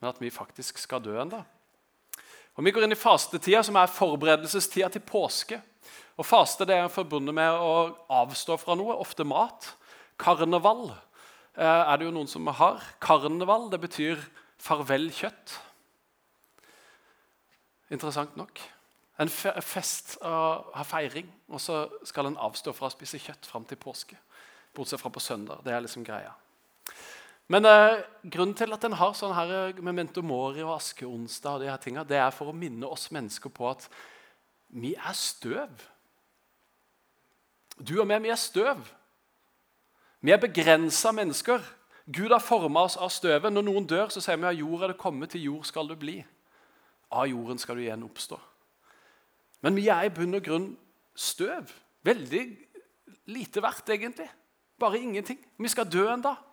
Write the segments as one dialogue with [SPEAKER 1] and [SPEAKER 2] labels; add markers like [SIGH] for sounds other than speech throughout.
[SPEAKER 1] men at vi faktisk skal dø en. Og Vi går inn i fastetida, som er forberedelsestida til påske. Og Faste det er forbundet med å avstå fra noe, ofte mat. Karneval eh, er det jo noen som har. Karneval det betyr farvel kjøtt. Interessant nok. En fest av feiring, og så skal en avstå fra å spise kjøtt fram til påske. Bortsett fra på søndag. Det er liksom greia. Men eh, grunnen til at en har sånn her eh, memento mori og askeonsdag, og de her tingene, det er for å minne oss mennesker på at vi er støv. Du og meg, vi er støv. Vi er begrensa mennesker. Gud har forma oss av støvet. Når noen dør, så sier vi at jord er det kommet, til jord skal du bli. Av jorden skal du igjen oppstå. Men vi er i bunn og grunn støv. Veldig lite verdt, egentlig. Bare ingenting. Vi skal dø en dag.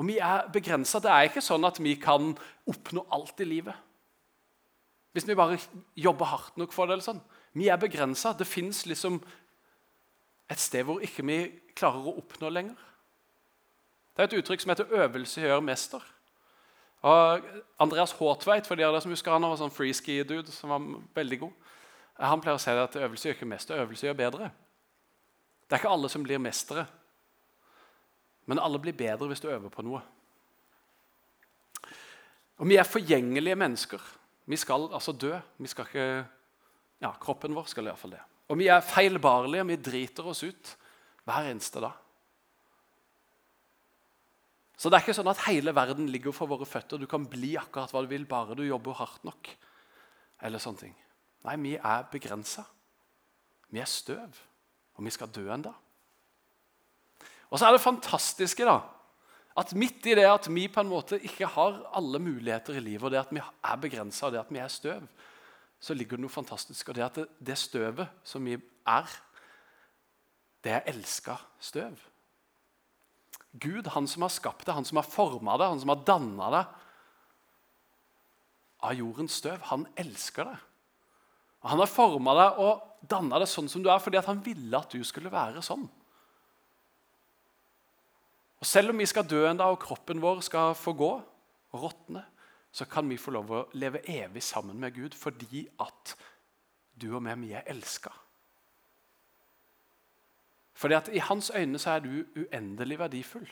[SPEAKER 1] Og vi er begrensa. Det er ikke sånn at vi kan oppnå alt i livet. Hvis vi bare jobber hardt nok for det. eller sånn. Vi er begrensa. Det fins liksom et sted hvor ikke vi klarer å oppnå lenger. Det er et uttrykk som heter 'øvelse gjør mester'. Og Andreas Håtveit for de av dere som husker han, var sånn freeski-dude som var veldig god. Han pleier å si at øvelse gjør ikke mester, øvelse gjør bedre. Det er ikke alle som blir mestere. Men alle blir bedre hvis du øver på noe. Og Vi er forgjengelige mennesker. Vi skal altså dø. Vi skal ikke, ja, Kroppen vår skal iallfall det. Og vi er feilbarlige. Vi driter oss ut hver eneste dag. Så det er ikke sånn at hele verden ligger for våre føtter. Du kan bli akkurat hva du vil, bare du jobber hardt nok. Eller sånne ting. Nei, vi er begrensa. Vi er støv, og vi skal dø en dag. Og så er det fantastiske da, at midt i det at vi på en måte ikke har alle muligheter i livet, og det at vi er begrensa, og det at vi er støv, så ligger det noe fantastisk. Og det at det, det støvet som vi er, det er elska støv. Gud, han som har skapt det, han som har forma det, han som har danna det av jordens støv, han elsker det. Han har forma det og danna det sånn som du er, fordi han ville at du skulle være sånn. Og Selv om vi skal dø en dag, og kroppen vår skal få gå og råtne, så kan vi få lov å leve evig sammen med Gud fordi at du og meg, vi er elska. Fordi at i hans øyne så er du uendelig verdifull.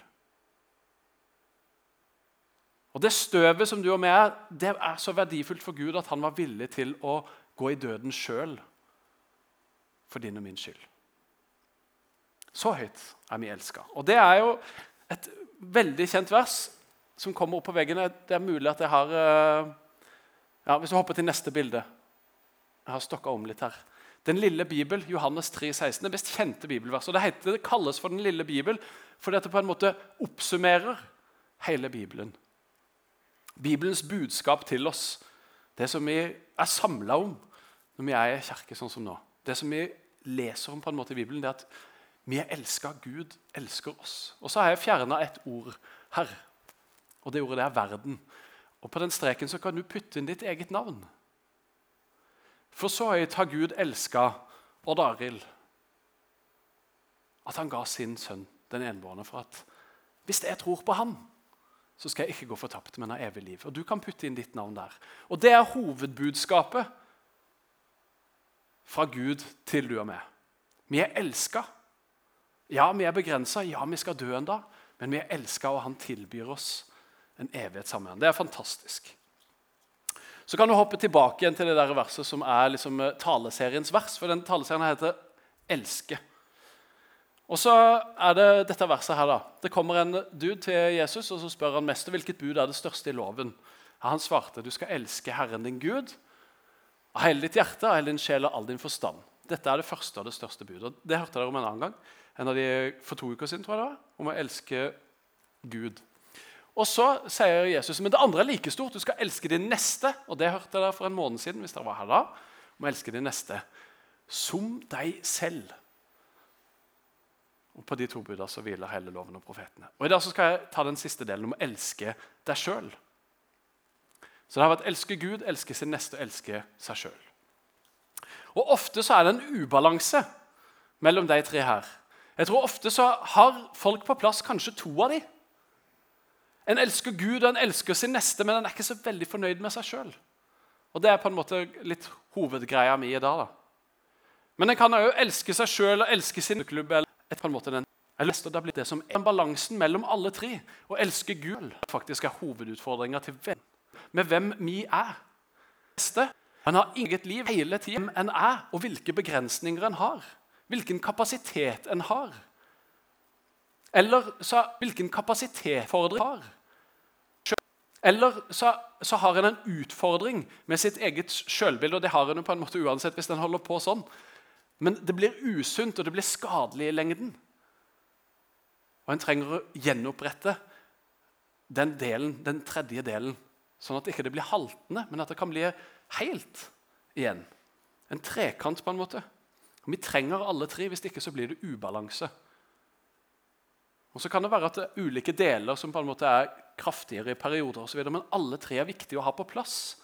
[SPEAKER 1] Og Det støvet som du og meg er, det er så verdifullt for Gud at han var villig til å gå i døden sjøl for din og min skyld. Så høyt er vi elska. Og det er jo et veldig kjent vers som kommer opp på veggene. Det er mulig at jeg har eh, ja, Hvis du hopper til neste bilde Jeg har stokka om litt her. Den lille bibel, Johannes 3, 16, det best kjente bibelverset. Det, heter, det kalles for Den lille bibel fordi det på en måte oppsummerer hele Bibelen. Bibelens budskap til oss, det som vi er samla om når vi er i kirke sånn som nå. Det som vi leser om på en måte i Bibelen, det er at vi er elska. Gud elsker oss. Og så har jeg fjerna et ord her. Og det ordet det er 'verden'. Og På den streken så kan du putte inn ditt eget navn. For så høyt har Gud elska Odd Arild at han ga sin sønn den enbårne for at hvis jeg tror på han, så skal jeg ikke gå fortapt, men ha evig liv. Og Du kan putte inn ditt navn der. Og Det er hovedbudskapet fra Gud til du og meg. Vi er elska. Ja, vi er begrensa, ja, vi skal dø en dag, men vi er elska, og han tilbyr oss en evighet sammen. Det er fantastisk. Så kan du hoppe tilbake igjen til det der verset som er liksom eh, taleseriens vers. For den taleserien heter 'Elske'. Og så er det dette verset her. da. Det kommer en dude til Jesus og så spør han mester hvilket bud er det største i loven. Han svarte du skal elske Herren din Gud av hele ditt hjerte, av hele din sjel og all din forstand. Dette er det første og det største budet. Det hørte dere om en annen gang en av de for to uker siden, tror jeg det var, om å elske Gud. Og så sier Jesus men det andre er like stort. Du skal elske din neste. Og det hørte dere for en måned siden. hvis dere var her da, om å elske din neste som deg selv. Og På de to buda så hviler hele loven og profetene. Og I dag så skal jeg ta den siste delen om å elske deg sjøl. Så det har vært elske Gud, elske sin neste og elske seg sjøl. Ofte så er det en ubalanse mellom de tre her. Jeg tror Ofte så har folk på plass kanskje to av de. En elsker Gud og en elsker sin neste, men en er ikke så veldig fornøyd med seg sjøl. Og det er på en måte litt hovedgreia mi i dag. da. Men en kan òg elske seg sjøl og elske sin klubb. eller på en måte den eller det blir det som er balansen mellom alle tre. Å elske Gud faktisk er hovedutfordringa til hvem, med hvem vi er. Neste, Han har inget liv hele tida hvem en er, og hvilke begrensninger en har. Hvilken kapasitet en har. Eller så, hvilken kapasitet fordring har. Eller så, så, har en en utfordring med sitt eget sjølbilde, og det har en på en måte uansett hvis en holder på sånn. Men det blir usunt, og det blir skadelig i lengden. Og en trenger å gjenopprette den delen, den tredje delen, sånn at det ikke blir haltende, men at det kan bli helt igjen. En trekant, på en måte. Vi trenger alle tre, hvis ikke så blir det ubalanse. Og Så kan det være at det er ulike deler som på en måte er kraftigere i perioder, og så videre, men alle tre er viktige å ha på plass.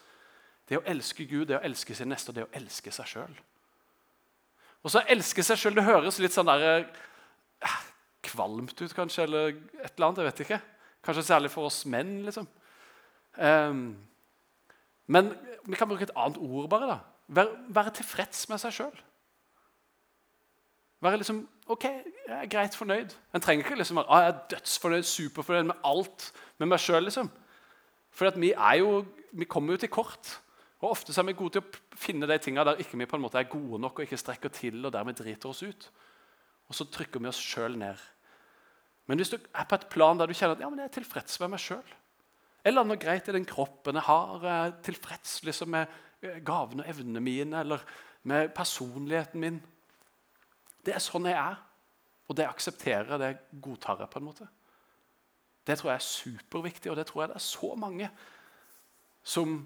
[SPEAKER 1] Det å elske Gud, det å elske sin neste og det å elske seg sjøl. Og så elske seg sjøl Det høres litt sånn der, eh, kvalmt ut, kanskje, eller et eller annet. jeg vet ikke. Kanskje særlig for oss menn. liksom. Um, men vi kan bruke et annet ord. bare da. Være, være tilfreds med seg sjøl. Være liksom OK, jeg er greit fornøyd. En trenger ikke liksom ah, jeg er dødsfornøyd, superfornøyd med alt med meg sjøl. Liksom. For vi, vi kommer jo til kort. Og Ofte er vi gode til å finne de tingene der ikke vi på en måte er gode nok og ikke strekker til, og dermed driter oss ut. Og så trykker vi oss sjøl ned. Men hvis du er på et plan der du kjenner at ja, men jeg er tilfreds med meg sjøl Eller noe greit i den kroppen jeg har, jeg er tilfreds liksom, med eh, gavene og evnene mine eller med personligheten min Det er sånn jeg er. Og det aksepterer jeg, det godtar jeg på en måte. Det tror jeg er superviktig, og det tror jeg det er så mange som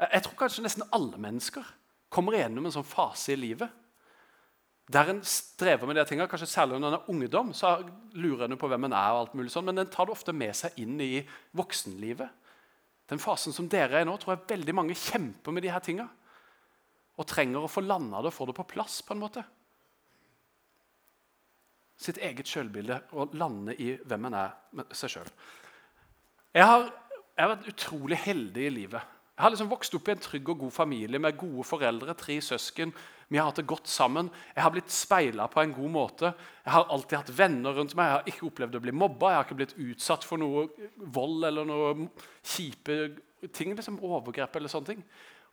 [SPEAKER 1] Jeg tror kanskje nesten alle mennesker kommer igjennom en sånn fase i livet der en strever med de tingene, kanskje Særlig når en er ungdom, så lurer en på hvem en er. og alt mulig sånn, Men den tar det ofte med seg inn i voksenlivet. Den fasen som dere er i nå, tror jeg veldig mange kjemper med de her tingene. Og trenger å få landa det og få det på plass. på en måte. Sitt eget sjølbilde og lande i hvem en er med seg sjøl. Jeg, jeg har vært utrolig heldig i livet. Jeg har liksom vokst opp i en trygg og god familie med gode foreldre, tre søsken. Vi har hatt det godt sammen. Jeg har blitt speila på en god måte. Jeg har alltid hatt venner rundt meg. Jeg har ikke opplevd å bli mobba. Jeg har ikke blitt utsatt for noe vold eller noe kjipe ting. liksom Overgrep eller sånne ting.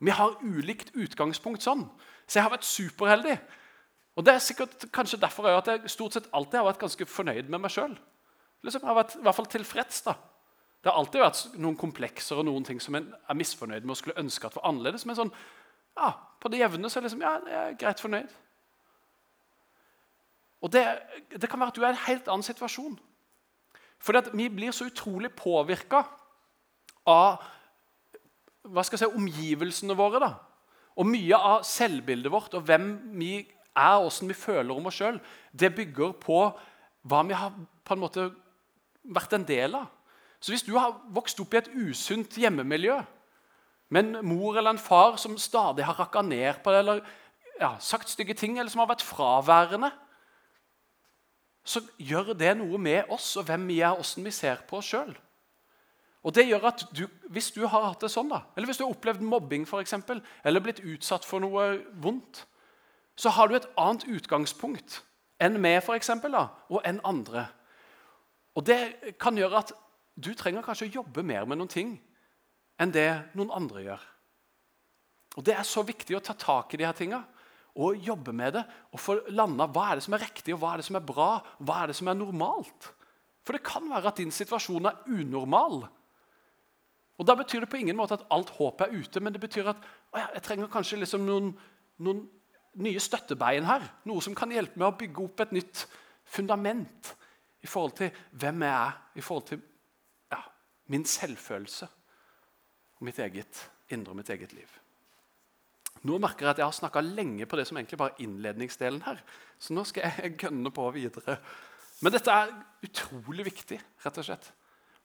[SPEAKER 1] Vi har ulikt utgangspunkt sånn. Så jeg har vært superheldig. Og det er sikkert kanskje derfor at jeg stort sett alltid har vært ganske fornøyd med meg sjøl. Liksom, jeg har vært i hvert fall tilfreds. da. Det har alltid vært noen komplekser og noen ting som en er misfornøyd med og skulle ønske at var annerledes. Men sånn, ja, på det jevne så er liksom, ja, jeg er greit fornøyd. Og det, det, kan være at du er i en helt annen situasjon. Fordi at vi blir så utrolig påvirka av hva skal jeg si, omgivelsene våre. da. Og mye av selvbildet vårt og hvem vi er, hvordan vi føler om oss sjøl, det bygger på hva vi har på en måte vært en del av. Så hvis du har vokst opp i et usunt hjemmemiljø med en mor eller en far som stadig har rakka ned på det, eller ja, sagt stygge ting, eller som har vært fraværende, så gjør det noe med oss og hvem vi er, og hvordan vi ser på oss sjøl. Og det gjør at du, Hvis du har hatt det sånn, da, eller hvis du har opplevd mobbing for eksempel, eller blitt utsatt for noe vondt, så har du et annet utgangspunkt enn meg for eksempel, da, og enn andre. Og Det kan gjøre at du trenger kanskje å jobbe mer med noen ting enn det noen andre gjør. Og Det er så viktig å ta tak i de her tinga og jobbe med det. Og få landa hva er det som er riktig, og hva er det som er bra, hva er det som er normalt. For det kan være at din situasjon er unormal. Og Da betyr det på ingen måte at alt håp er ute, men det betyr at ja, jeg trenger kanskje liksom noen, noen nye støttebein her. Noe som kan hjelpe med å bygge opp et nytt fundament i forhold til hvem jeg er, i forhold til min selvfølelse og mitt eget indre og mitt eget liv. Nå merker jeg at jeg har snakka lenge på det som egentlig bare er innledningsdelen her. Så nå skal jeg [LAUGHS] gønne på videre. Men dette er utrolig viktig rett og slett,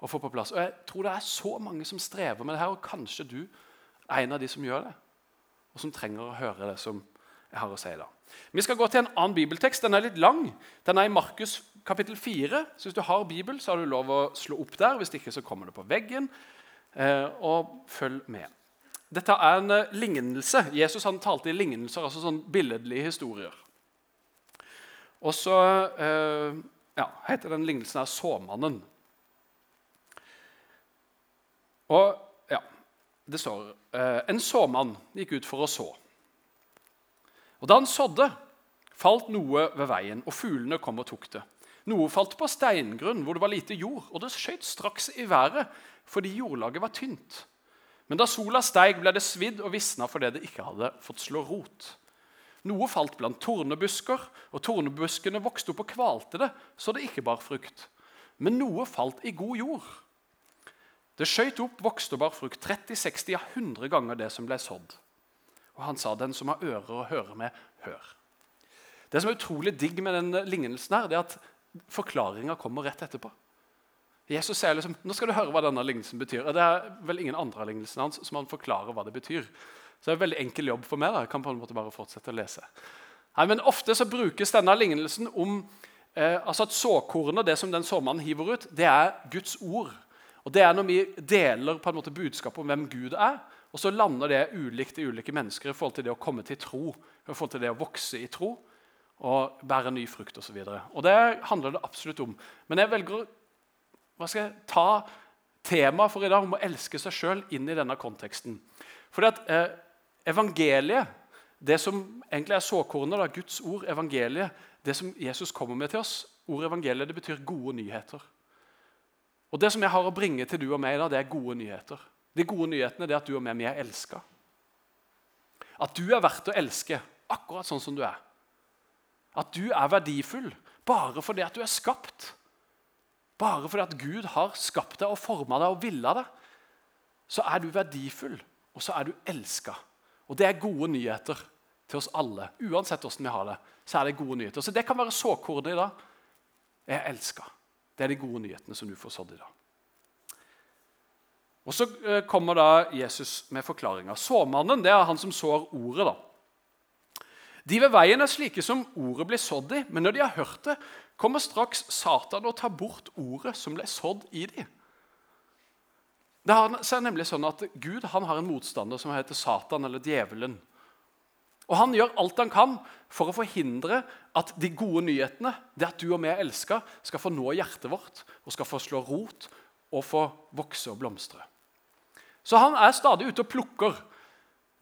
[SPEAKER 1] å få på plass. Og jeg tror det er så mange som strever med det her, og kanskje du er en av de som gjør det. Og som trenger å høre det som jeg har å si da. Vi skal gå til en annen bibeltekst. Den er litt lang. Den er i Markus kapittel 4. Så hvis du har Bibel, så har du lov å slå opp der. Hvis ikke, så kommer det på veggen. Eh, og følg med. Dette er en uh, lignelse. Jesus han talte i lignelser, altså sånn billedlige historier. Og så uh, ja, heter den lignelsen her 'Såmannen'. Og ja, det står En såmann gikk ut for å så. Og Da han sådde, falt noe ved veien, og fuglene kom og tok det. Noe falt på steingrunn, hvor det var lite jord, og det skjøt straks i været fordi jordlaget var tynt. Men da sola steig, ble det svidd og visna fordi det ikke hadde fått slå rot. Noe falt blant tornebusker, og tornebuskene vokste opp og kvalte det, så det ikke bar frukt. Men noe falt i god jord. Det skjøt opp, vokste og bar frukt 30, 60, ja 100 ganger det som ble sådd. Og han sa, 'Den som har ører å høre med, hør'. Det som er utrolig digg med den lignelsen, her, det er at forklaringa kommer rett etterpå. Jesus sier liksom, nå skal du høre hva denne lignelsen betyr. Og Det er vel ingen andre av lignelsene hans som han forklarer hva det betyr. Så det er en veldig enkel jobb for meg. da. Jeg kan på en måte bare fortsette å lese. Nei, men Ofte så brukes denne lignelsen om eh, altså at såkornet, det som den såmannen hiver ut, det er Guds ord. Og Det er når vi deler på en måte budskapet om hvem Gud er, og så lander det ulikt i ulike mennesker i forhold til det å komme til tro, i forhold til det å vokse i tro og bære ny frukt osv. Det handler det absolutt om. Men jeg velger å ta temaet for i dag om å elske seg sjøl inn i denne konteksten. Fordi at eh, Evangeliet, det som egentlig er såkornet, da, Guds ord, evangeliet, det som Jesus kommer med til oss, ordet evangeliet, det betyr gode nyheter. Og Det som jeg har å bringe til du og meg, da, det er gode nyheter. De gode nyhetene er at du og meg vi er elska. At du er verdt å elske akkurat sånn som du er. At du er verdifull bare fordi at du er skapt. Bare fordi at Gud har skapt deg og forma deg og villa deg, så er du verdifull, og så er du elska. Og det er gode nyheter til oss alle. Uansett hvordan vi har det, så er det gode nyheter. Så det kan være såkornet i dag. Jeg er elska. Det er de gode nyhetene som du får sådd i dag. Og Så eh, kommer da Jesus med forklaringa. Såmannen det er han som sår ordet. da. De ved veien er slike som ordet blir sådd i, men når de har hørt det, kommer straks Satan og tar bort ordet som ble sådd i dem. Det er nemlig sånn at Gud har en motstander som heter Satan, eller djevelen. Og Han gjør alt han kan for å forhindre at de gode nyhetene, det at du og vi er elska, skal få nå hjertet vårt og skal få slå rot og få vokse og blomstre. Så han er stadig ute og plukker.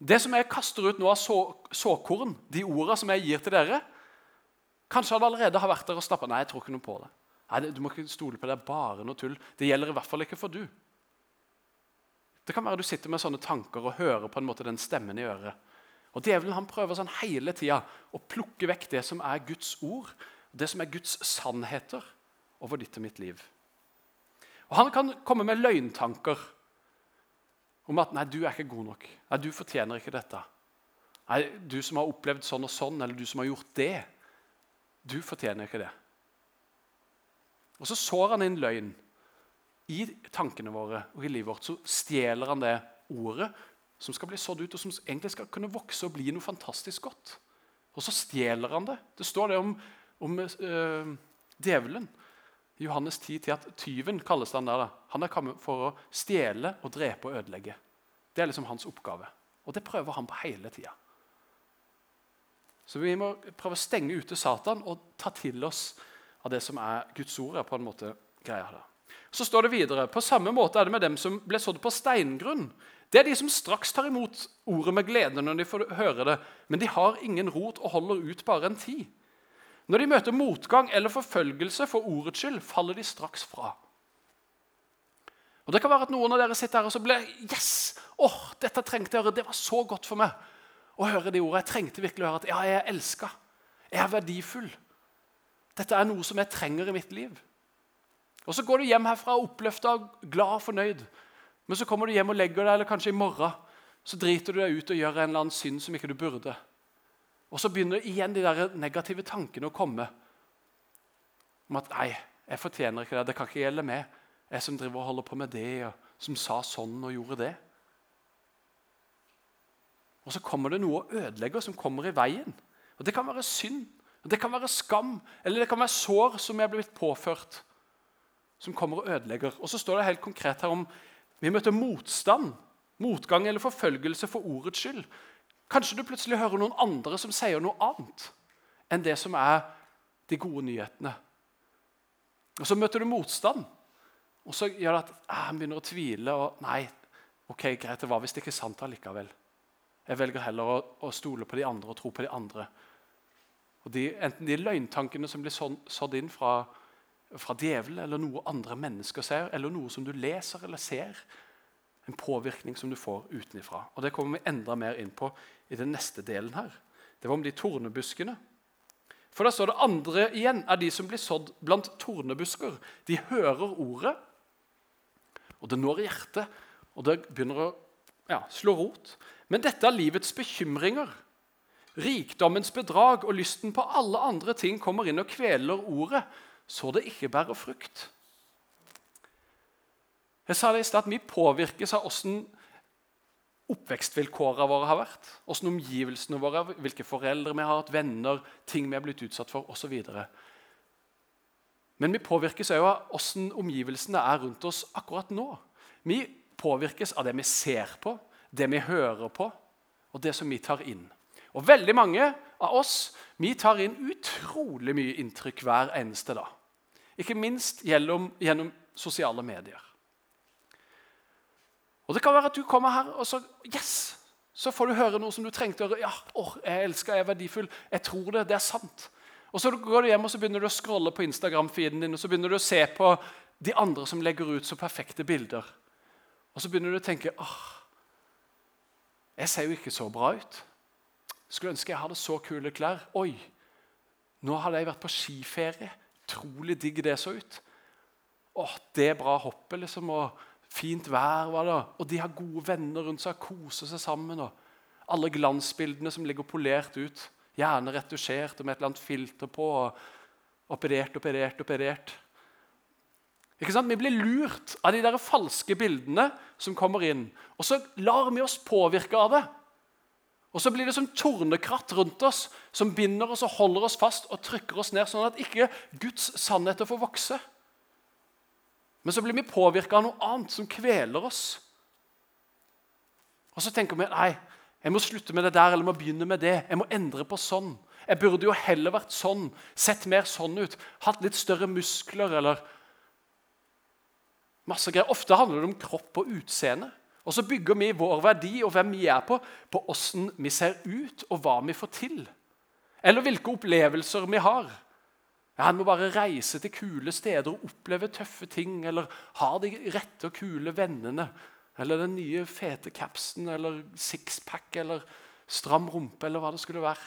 [SPEAKER 1] Det som jeg kaster ut nå av så, såkorn, de ordene som jeg gir til dere, Kanskje han allerede har vært der og stappa. Nei, jeg tror ikke noe på det. Nei, Du må ikke stole på det. Det er bare noe tull. Det gjelder i hvert fall ikke for du. Det kan være du sitter med sånne tanker og hører på en måte den stemmen i øret. Og Djevelen han prøver sånn hele tida å plukke vekk det som er Guds ord, det som er Guds sannheter over ditt og mitt liv. Og Han kan komme med løgntanker om at 'nei, du er ikke god nok'. 'Nei, du fortjener ikke dette'. 'Nei, du som har opplevd sånn og sånn', eller 'du som har gjort det'. Du fortjener ikke det. Og så sår han inn løgn i tankene våre og i livet vårt. Så stjeler han det ordet som skal bli sådd ut, og som egentlig skal kunne vokse og bli noe fantastisk godt. Og så stjeler han det. Det står det om, om øh, djevelen. I Johannes 10 til at tyven kalles han der. Han er kommet for å stjele og drepe og ødelegge. Det er liksom hans oppgave. Og det prøver han på hele tida. Så vi må prøve å stenge ute Satan og ta til oss av det som er Guds ord. er på en måte greia der. Så står det videre, På samme måte er det med dem som ble sådd på steingrunn. Det er de som straks tar imot ordet med glede når de får høre det, men de har ingen rot og holder ut bare en tid. Når de møter motgang eller forfølgelse for ordets skyld, faller de straks fra. Og Det kan være at noen av dere sitter her og så blir Yes! åh, dette trengte jeg å høre. Det var så godt for meg å høre de ordene. Jeg trengte virkelig å høre at ja, jeg er elska. Jeg er verdifull. Dette er noe som jeg trenger i mitt liv. Og Så går du hjem herfra oppløfta, glad og fornøyd. Men så kommer du hjem og legger deg, eller kanskje i morgen så driter du deg ut og gjør en eller annen synd som ikke du burde. Og så begynner igjen de der negative tankene å komme. Om at 'nei, jeg fortjener ikke det. Det kan ikke gjelde meg. Jeg som driver og holder på med det, og som sa sånn og gjorde det.' Og så kommer det noe å ødelegge som kommer i veien. Og Det kan være synd Det kan være skam, eller det kan være sår som er blitt påført, som kommer og ødelegger. Og så står det helt konkret her om vi møter motstand, motgang eller forfølgelse for ordets skyld. Kanskje du plutselig hører noen andre som sier noe annet enn det som er de gode nyhetene. Og Så møter du motstand, og så gjør det at ah, han begynner å tvile. og Nei, ok, greit, det var visst ikke sant allikevel. Jeg velger heller å, å, stole på de andre og tro på de andre. Og de, Enten de løgntankene som blir sådd inn fra, fra djevelen, eller noe andre mennesker ser, eller noe som du leser eller ser. En påvirkning som du får utenifra. Og Det kommer vi enda mer inn på i den neste delen her. Det var om de tornebuskene. For da står det andre igjen er de som blir sådd blant tornebusker. De hører ordet, og det når hjertet, og det begynner å ja, slå rot. Men dette er livets bekymringer. Rikdommens bedrag og lysten på alle andre ting kommer inn og kveler ordet, så det ikke bærer frukt. Jeg sa det i sted at Vi påvirkes av åssen oppvekstvilkårene våre har vært, åssen omgivelsene våre hvilke foreldre vi har hatt, venner, ting vi er blitt utsatt for osv. Men vi påvirkes òg av åssen omgivelsene er rundt oss akkurat nå. Vi påvirkes av det vi ser på, det vi hører på, og det som vi tar inn. Og veldig mange av oss vi tar inn utrolig mye inntrykk hver eneste dag. Ikke minst gjennom, gjennom sosiale medier. Og Det kan være at du kommer her og så yes, så får du høre noe som du trengte å høre. Ja, oh, jeg elsker, jeg er verdifull. Jeg tror det. Det er sant. Og Så går du hjem og så begynner du å scrolle på Instagram-feeden din og så begynner du å se på de andre som legger ut så perfekte bilder. Og så begynner du å tenke åh, jeg ser jo ikke så bra ut. Skulle ønske jeg hadde så kule klær. Oi, nå hadde jeg vært på skiferie. Trolig digg det så ut. Åh, det er bra hoppet, liksom. og Fint vær var det. Og de har gode venner rundt seg, koser seg sammen. og Alle glansbildene som ligger polert ut, gjerne retusjert og med et eller annet filter på. og Operert, operert, operert. Ikke sant? Vi blir lurt av de der falske bildene som kommer inn. Og så lar vi oss påvirke av det. Og så blir det som tornekratt rundt oss som binder oss og holder oss fast og trykker oss ned, sånn at ikke Guds sannheter får vokse. Men så blir vi påvirka av noe annet som kveler oss. Og så tenker vi nei, jeg må slutte med det der eller må begynne med det. Jeg må endre på sånn. Jeg burde jo heller vært sånn, sett mer sånn ut, hatt litt større muskler eller masse greier. Ofte handler det om kropp og utseende. Og så bygger vi vår verdi og hvem vi er på, på åssen vi ser ut og hva vi får til. Eller hvilke opplevelser vi har. Ja, Han må bare reise til kule steder og oppleve tøffe ting. Eller ha de rette og kule vennene. Eller den nye fete capsen eller sixpack eller stram rumpe eller hva det skulle være.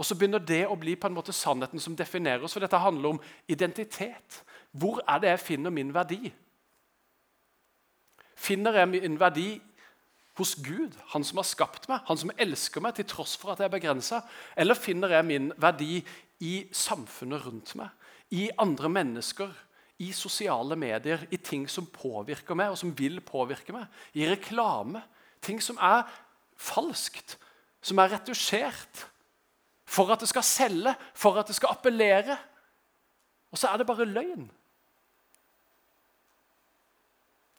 [SPEAKER 1] Og så begynner det å bli på en måte sannheten som definerer oss. For dette handler om identitet. Hvor er det jeg finner min verdi? Finner jeg min verdi hos Gud, han som har skapt meg, han som elsker meg til tross for at jeg er begrensa? Eller finner jeg min verdi i samfunnet rundt meg, i andre mennesker, i sosiale medier, i ting som påvirker meg, og som vil påvirke meg. I reklame. Ting som er falskt, som er retusjert. For at det skal selge, for at det skal appellere. Og så er det bare løgn.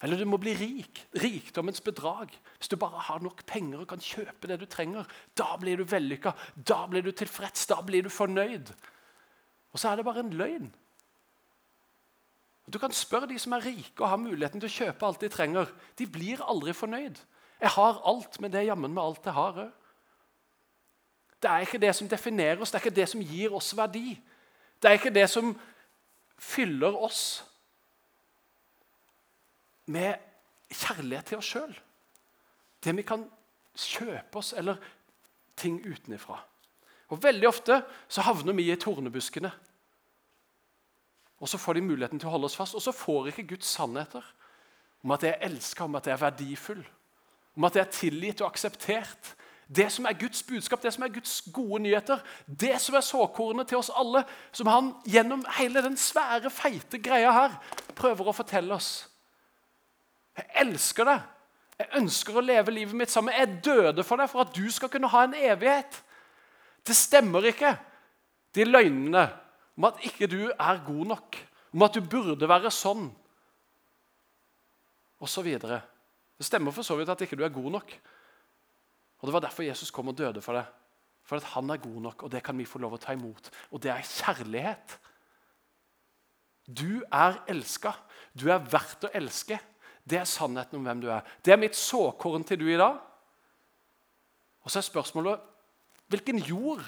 [SPEAKER 1] Eller du må bli rik. Rikdommens bedrag. Hvis du bare har nok penger og kan kjøpe det du trenger, da blir du vellykka, da blir du tilfreds, da blir du fornøyd. Og så er det bare en løgn. Du kan spørre de som er rike og har muligheten til å kjøpe alt de trenger. De blir aldri fornøyd. Jeg har alt, men det er jammen med alt jeg har òg. Det er ikke det som definerer oss, det er ikke det som gir oss verdi. Det er ikke det som fyller oss med kjærlighet til oss sjøl. Det vi kan kjøpe oss, eller ting utenifra. Og Veldig ofte så havner vi i tornebuskene. Og Så får de muligheten til å holde oss fast, og så får ikke Guds sannheter om at jeg er elska, om at jeg er verdifull, om at jeg er tilgitt og akseptert. Det som er Guds budskap, det som er Guds gode nyheter, det som er såkornet til oss alle, som han gjennom hele den svære, feite greia her prøver å fortelle oss. Jeg elsker deg. Jeg ønsker å leve livet mitt sammen. Jeg døde for deg for at du skal kunne ha en evighet. Det stemmer ikke De løgnene om at ikke du er god nok, om at du burde være sånn, osv. Det stemmer for så vidt at ikke du er god nok. Og Det var derfor Jesus kom og døde for deg. For at han er god nok, og det kan vi få lov å ta imot. Og det er kjærlighet. Du er elska. Du er verdt å elske. Det er sannheten om hvem du er. Det er mitt såkorn til du i dag. Og så er spørsmålet hvilken jord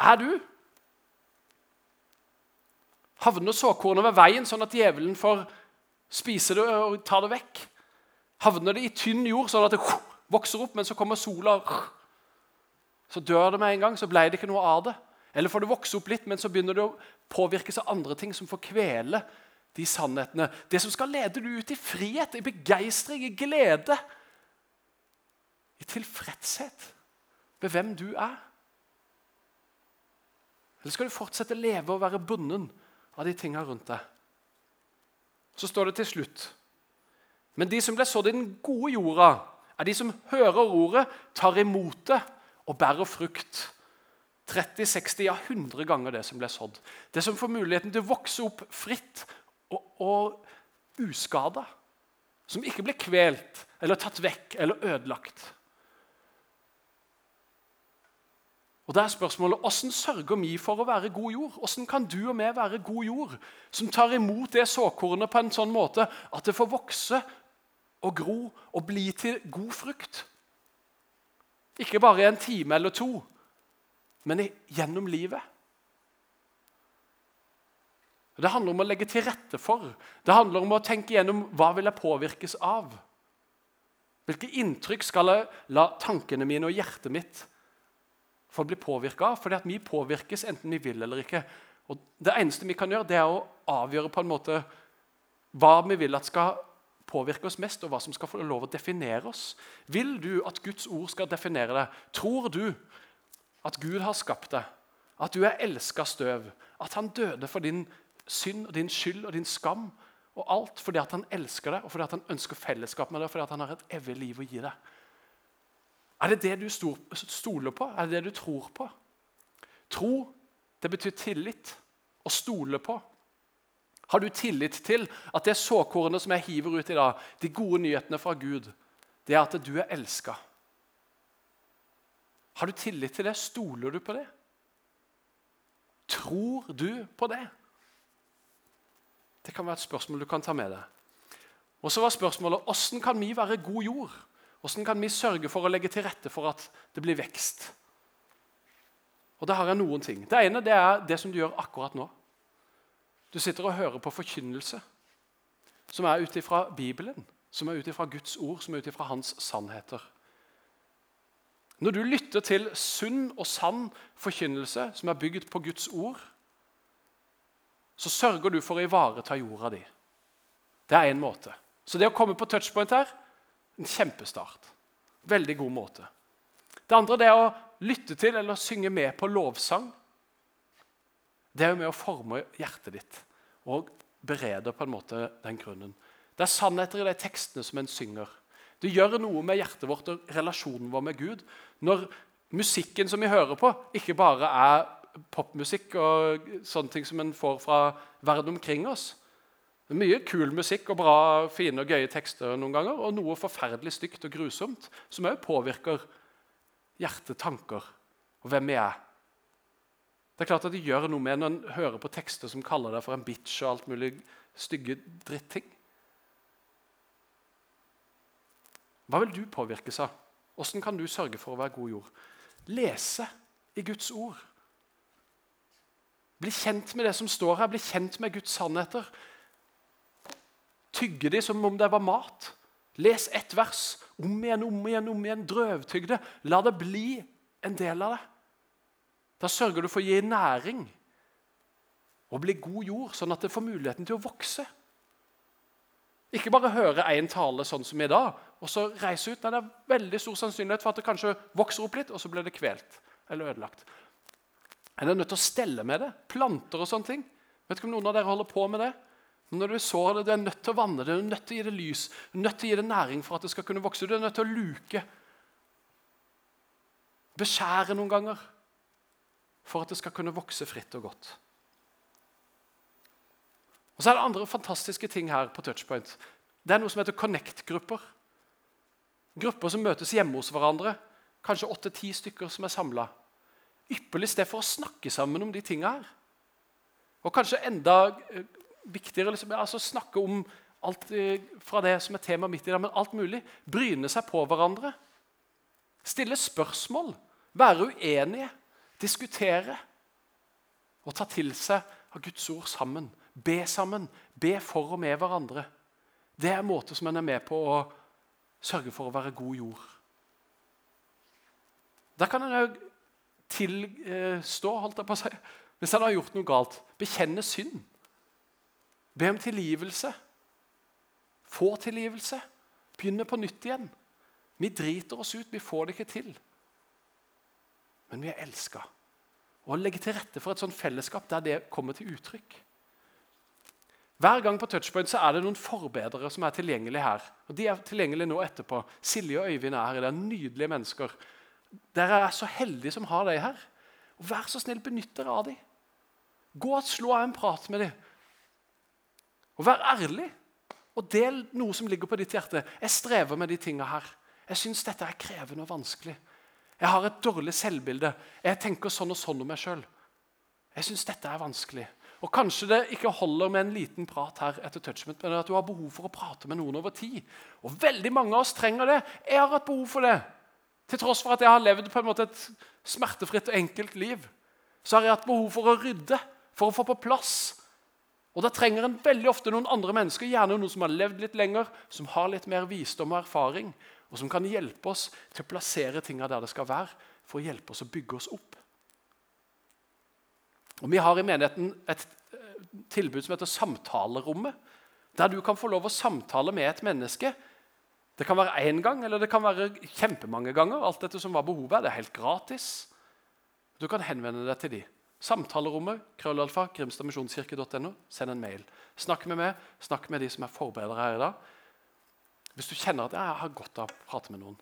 [SPEAKER 1] er du? Havner såkornet ved veien, sånn at djevelen får spise det og ta det vekk? Havner det i tynn jord, sånn at det vokser opp, men så kommer sola Så dør det med en gang, så ble det ikke noe av det. Eller får det vokse opp litt, men så begynner det å påvirkes av andre ting som får kvele de sannhetene. Det som skal lede deg ut i frihet, i begeistring, i glede. I tilfredshet med hvem du er. Eller skal du fortsette å leve og være bunden av de tingene rundt deg? Så står det til slutt Men de som ble sådd i den gode jorda, er de som hører ordet, tar imot det og bærer frukt. 30, 60, ja 100 ganger det som ble sådd. Det som får muligheten til å vokse opp fritt og, og uskada. Som ikke blir kvelt eller tatt vekk eller ødelagt. Og da er spørsmålet, Hvordan sørger vi for å være god jord? Hvordan kan du og vi være god jord som tar imot det såkornet på en sånn måte at det får vokse og gro og bli til god frukt? Ikke bare i en time eller to, men gjennom livet. Det handler om å legge til rette for. Det handler om å tenke gjennom hva vil jeg påvirkes av. Hvilke inntrykk skal jeg la tankene mine og hjertet mitt for å bli påvirka av. Fordi at vi påvirkes enten vi vil eller ikke. Og Det eneste vi kan gjøre, det er å avgjøre på en måte hva vi vil at skal påvirke oss mest, og hva som skal få lov å definere oss. Vil du at Guds ord skal definere deg? Tror du at Gud har skapt deg? At du er elska støv? At han døde for din synd og din skyld og din skam? Og alt fordi at han elsker deg, og fordi at han ønsker fellesskap med deg, og fordi at han har et evig liv å gi deg. Er det det du stoler på? Er det det du tror på? Tro, det betyr tillit. Å stole på. Har du tillit til at det såkornet som jeg hiver ut i dag, de gode nyhetene fra Gud, det er at du er elska? Har du tillit til det? Stoler du på det? Tror du på det? Det kan være et spørsmål du kan ta med deg. Og så var spørsmålet hvordan kan vi være god jord? Hvordan kan vi sørge for å legge til rette for at det blir vekst? Og det har jeg noen ting. Det ene det er det som du gjør akkurat nå. Du sitter og hører på forkynnelse som er ut ifra Bibelen, som er ut ifra Guds ord, som er ut ifra Hans sannheter. Når du lytter til sunn og sann forkynnelse som er bygd på Guds ord, så sørger du for å ivareta jorda di. Det er én måte. Så det å komme på touchpoint her en kjempestart. Veldig god måte. Det andre det er å lytte til eller synge med på lovsang. Det er jo med å forme hjertet ditt og berede på en måte den grunnen. Det er sannheter i de tekstene som en synger. Det gjør noe med hjertet vårt og relasjonen vår med Gud når musikken som vi hører på, ikke bare er popmusikk og sånne ting som en får fra verden omkring oss, Mye kul musikk og bra, fine og gøye tekster noen ganger, og noe forferdelig stygt og grusomt som òg påvirker hjerte, tanker og hvem vi er. Det er klart at det gjør noe med når en hører på tekster som kaller deg for en bitch og alt mulig stygge dritting. Hva vil du påvirkes av? Hvordan kan du sørge for å være god jord? Lese i Guds ord. Bli kjent med det som står her, bli kjent med Guds sannheter. Tygge de som om det var mat. Les ett vers om igjen, om igjen, om igjen. Drøvtygg det. La det bli en del av det. Da sørger du for å gi næring og bli god jord, sånn at det får muligheten til å vokse. Ikke bare høre én tale sånn som i dag, og så reise ut. Nei, det er veldig stor sannsynlighet for at det kanskje vokser opp litt, og så blir det kvelt eller ødelagt. En er nødt til å stelle med det. Planter og sånne ting. Vet ikke om noen av dere holder på med det? Når du sår det, du er nødt til å vanne det, du er nødt til å gi det lys, du er nødt til å gi det næring for at det skal kunne vokse. Du er nødt til å luke. Beskjære noen ganger. for at det skal kunne vokse fritt og godt. Og Så er det andre fantastiske ting her på Touchpoint. Det er noe som heter Connect-grupper. Grupper som møtes hjemme hos hverandre. Kanskje åtte-ti stykker som er samla. Ypperlig sted for å snakke sammen om de tinga her. Og kanskje enda eh, viktigere liksom, altså snakke om alt eh, fra det som er temaet midt i dag, men alt mulig. Bryne seg på hverandre. Stille spørsmål. Være uenige. Diskutere. Og ta til seg av Guds ord sammen. Be sammen. Be for og med hverandre. Det er en måte som en er med på å sørge for å være god jord. Der kan en òg tilstå, holdt jeg på å si, hvis han har gjort noe galt. Bekjenne synd. Be om tilgivelse. Få tilgivelse. Begynne på nytt igjen. Vi driter oss ut, vi får det ikke til. Men vi er elska. Å legge til rette for et sånt fellesskap der det kommer til uttrykk. Hver gang på Touchpoint så er det noen forbedrere som er tilgjengelige her. Og De er tilgjengelige nå etterpå. Silje og Øyvind er her. Det er nydelige mennesker. Dere er så heldige som har dem her. Og Vær så snill, benytt dere av dem. Gå og slå av en prat med dem. Og vær ærlig. Og del noe som ligger på ditt hjerte. Jeg strever med de tinga her. Jeg syns dette er krevende og vanskelig. Jeg har et dårlig selvbilde. Jeg tenker sånn og sånn om meg sjøl. Jeg syns dette er vanskelig. Og Kanskje det ikke holder med en liten prat her etter touchment, men at du har behov for å prate med noen over tid. Og Veldig mange av oss trenger det. Jeg har hatt behov for det. Til tross for at jeg har levd på en måte et smertefritt og enkelt liv, så har jeg hatt behov for å rydde, for å få på plass. Og Da trenger en veldig ofte noen andre mennesker, gjerne noen som har levd litt lenger, som har litt mer visdom og erfaring, og som kan hjelpe oss til å plassere tingene der det skal være, for å hjelpe oss å bygge oss opp. Og Vi har i menigheten et eh, tilbud som heter Samtalerommet, der du kan få lov å samtale med et menneske det kan være én gang eller det kan være kjempemange ganger. alt dette som var behovet. Det er helt gratis. Du kan henvende deg til de. Samtalerommet, krøllalfa, grimstadmisjonskirke.no. Send en mail. Snakk med meg, snakk med de som er forberedere her i dag. Hvis du kjenner at jeg har godt av å prate med noen.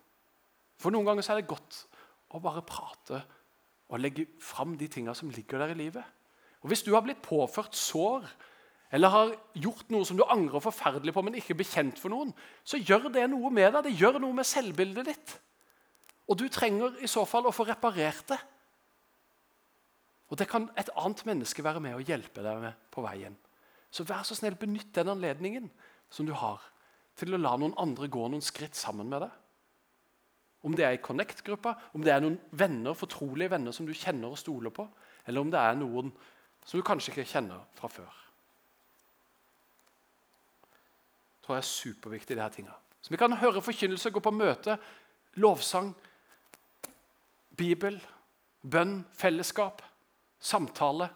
[SPEAKER 1] For noen ganger er det godt å bare prate og legge fram de tinga som ligger der i livet. Og Hvis du har blitt påført sår eller har gjort noe som du angrer forferdelig på, men ikke bekjent for noen, så gjør det noe med deg. Det gjør noe med selvbildet ditt. Og du trenger i så fall å få reparert det. Og det kan et annet menneske være med og hjelpe deg med på veien. Så vær så snill, benytt den anledningen som du har, til å la noen andre gå noen skritt sammen med deg. Om det er i Connect-gruppa, om det er noen venner, fortrolige venner som du kjenner og stoler på, eller om det er noen som du kanskje ikke kjenner fra før. Tror jeg er superviktig. det her tingene. Så Vi kan høre forkynnelse, gå på møte, lovsang, Bibel, bønn, fellesskap, samtale.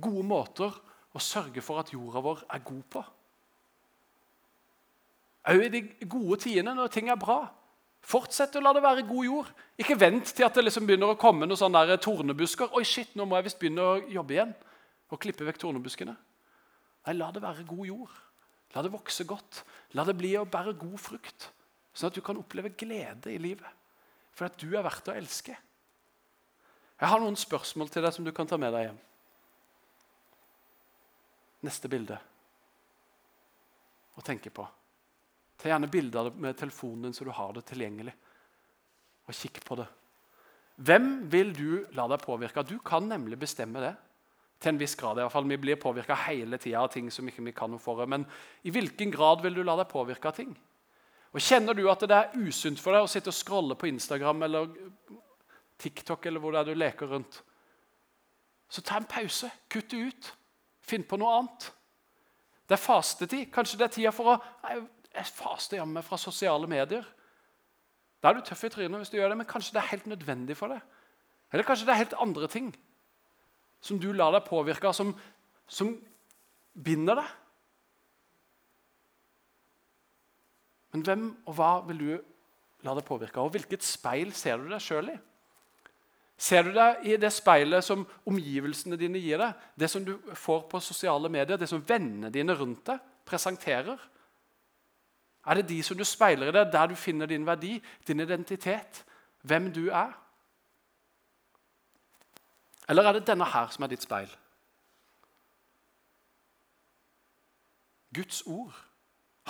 [SPEAKER 1] Gode måter å sørge for at jorda vår er god på. Òg i de gode tidene, når ting er bra. Fortsett å la det være god jord. Ikke vent til at det liksom begynner å komme noen sånne tornebusker. Oi, shit, nå må jeg visst begynne å jobbe igjen og klippe vekk tornebuskene. Nei, la det være god jord. La det vokse godt. La det bli å bære god frukt, sånn at du kan oppleve glede i livet. For at du er verdt å elske. Jeg har noen spørsmål til deg som du kan ta med deg hjem. Neste bilde å tenke på. Ta gjerne bilde av det med telefonen din, så du har det tilgjengelig. Og kikk på det. Hvem vil du la deg påvirke? Du kan nemlig bestemme det. Til en viss grad. i hvert fall. Vi blir påvirka hele tida av ting som ikke vi kan noe for. Men i hvilken grad vil du la deg påvirke av ting? Og Kjenner du at det er usunt for deg å sitte og scrolle på Instagram eller TikTok, eller hvor det er du leker rundt, så ta en pause. Kutt det ut. Finn på noe annet. Det er fastetid. Kanskje det er tida for å Jeg faster jammen fra sosiale medier. Da er du tøff i trynet hvis du gjør det, men kanskje det er helt nødvendig for deg. Eller kanskje det er helt andre ting som du lar deg påvirke av, som, som binder deg. Men hvem og hva vil du la deg påvirke av? Og hvilket speil ser du deg sjøl i? Ser du deg i det speilet som omgivelsene dine gir deg? Det som du får på sosiale medier, det som vennene dine rundt deg presenterer? Er det de som du speiler i deg, der du finner din verdi, din identitet, hvem du er? Eller er det denne her som er ditt speil? Guds ord.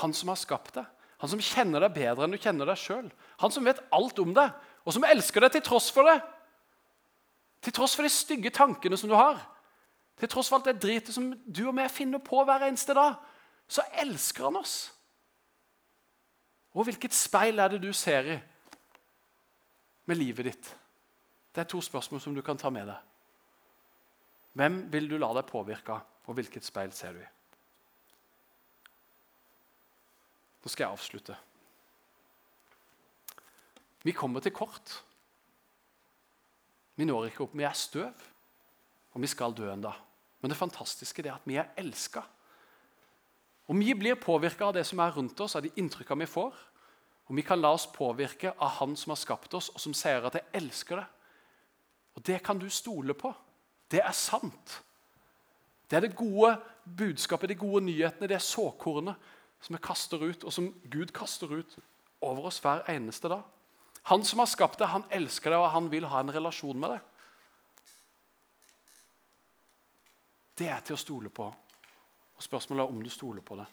[SPEAKER 1] Han som har skapt deg. Han som kjenner deg bedre enn du kjenner deg sjøl. Han som vet alt om deg, og som elsker deg til tross for det. Til tross for de stygge tankene som du har. Til tross for alt det dritet som du og jeg finner på hver eneste dag, så elsker han oss. Og hvilket speil er det du ser i med livet ditt? Det er to spørsmål som du kan ta med deg. Hvem vil du la deg påvirke og hvilket speil ser du i? Nå skal jeg avslutte. Vi kommer til kort. Vi når ikke opp. Vi er støv, og vi skal dø ennå. Men det fantastiske er at vi er elska. Og vi blir påvirka av det som er rundt oss, av de inntrykkene vi får. Og vi kan la oss påvirke av Han som har skapt oss, og som sier at 'jeg elsker det'. Og det kan du stole på. Det er sant. Det er det gode budskapet, de gode nyhetene, det er såkornet som vi kaster ut, og som Gud kaster ut over oss hver eneste dag. Han som har skapt det, han elsker det, og han vil ha en relasjon med det. Det er til å stole på. Og Spørsmålet er om du stoler på det.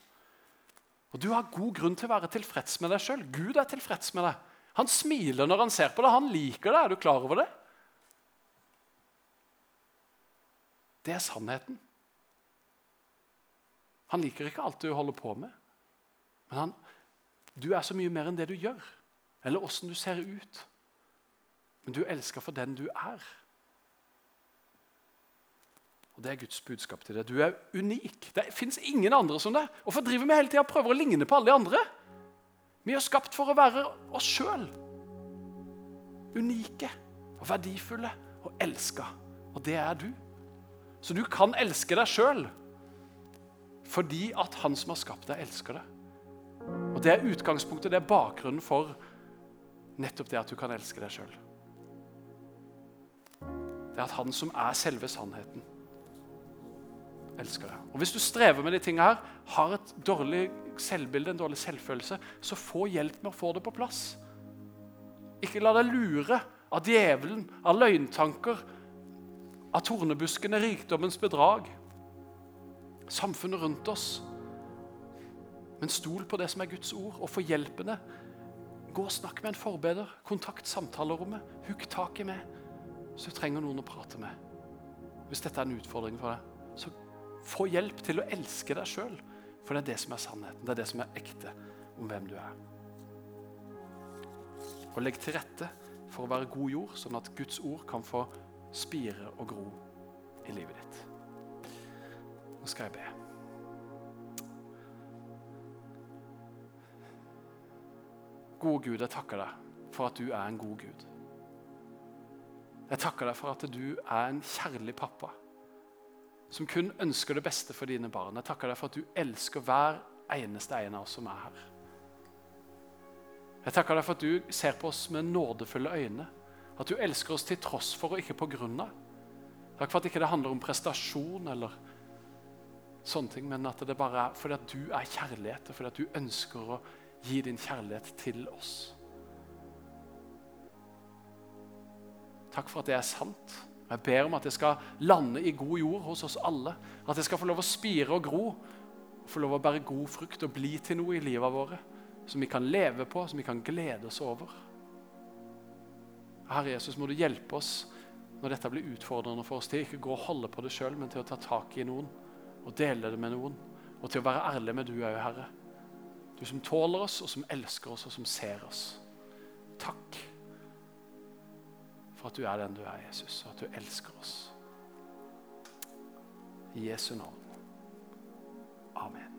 [SPEAKER 1] Og Du har god grunn til å være tilfreds med deg sjøl. Gud er tilfreds med deg. Han smiler når han ser på deg. Han liker deg. Er du klar over det? Det er sannheten. Han liker ikke alt du holder på med. Men han, du er så mye mer enn det du gjør, eller åssen du ser ut. Men du elsker for den du er. Og Det er Guds budskap til deg. Du er unik. Det fins ingen andre som deg. Hvorfor driver vi hele tida og prøver å ligne på alle de andre? Vi er skapt for å være oss sjøl. Unike og verdifulle og elska. Og det er du. Så du kan elske deg sjøl fordi at han som har skapt deg, elsker deg. Og Det er utgangspunktet, det er bakgrunnen for nettopp det at du kan elske deg sjøl. Det er at han som er selve sannheten, elsker deg. Og Hvis du strever med de tingene her, har et dårlig selvbilde, en dårlig selvfølelse, så få hjelp med å få det på plass. Ikke la deg lure av djevelen, av løgntanker, av tornebuskene, rikdommens bedrag, samfunnet rundt oss. Men stol på det som er Guds ord, og få hjelpende. Gå og snakk med en forbeder. Kontakt samtalerommet. Hugg tak i meg så du trenger noen å prate med. Hvis dette er en utfordring for deg, så få hjelp til å elske deg sjøl. For det er det som er sannheten. Det er det som er ekte om hvem du er. Og legg til rette for å være god jord, sånn at Guds ord kan få spire og gro i livet ditt. Nå skal jeg be. Gode Gud, jeg takker deg for at du er en god Gud. Jeg takker deg for at du er en kjærlig pappa som kun ønsker det beste for dine barn. Jeg takker deg for at du elsker hver eneste en av oss som er her. Jeg takker deg for at du ser på oss med nådefulle øyne. At du elsker oss til tross for og ikke på grunn av. Takk for at ikke det handler om prestasjon eller sånne ting, men at det bare er fordi at du er kjærlighet, og fordi at du ønsker å gi din kjærlighet til oss. Takk for at det er sant. Jeg ber om at det skal lande i god jord hos oss alle. At det skal få lov å spire og gro, få lov å bære god frukt og bli til noe i livet våre. Som vi kan leve på, som vi kan glede oss over. Herre Jesus, må du hjelpe oss når dette blir utfordrende for oss til ikke gå og holde på det sjøl, men til å ta tak i noen og dele det med noen. Og til å være ærlig med du òg, Herre. Du som tåler oss, og som elsker oss, og som ser oss. Takk for at du er den du er, Jesus, og at du elsker oss. I Jesu navn. Amen.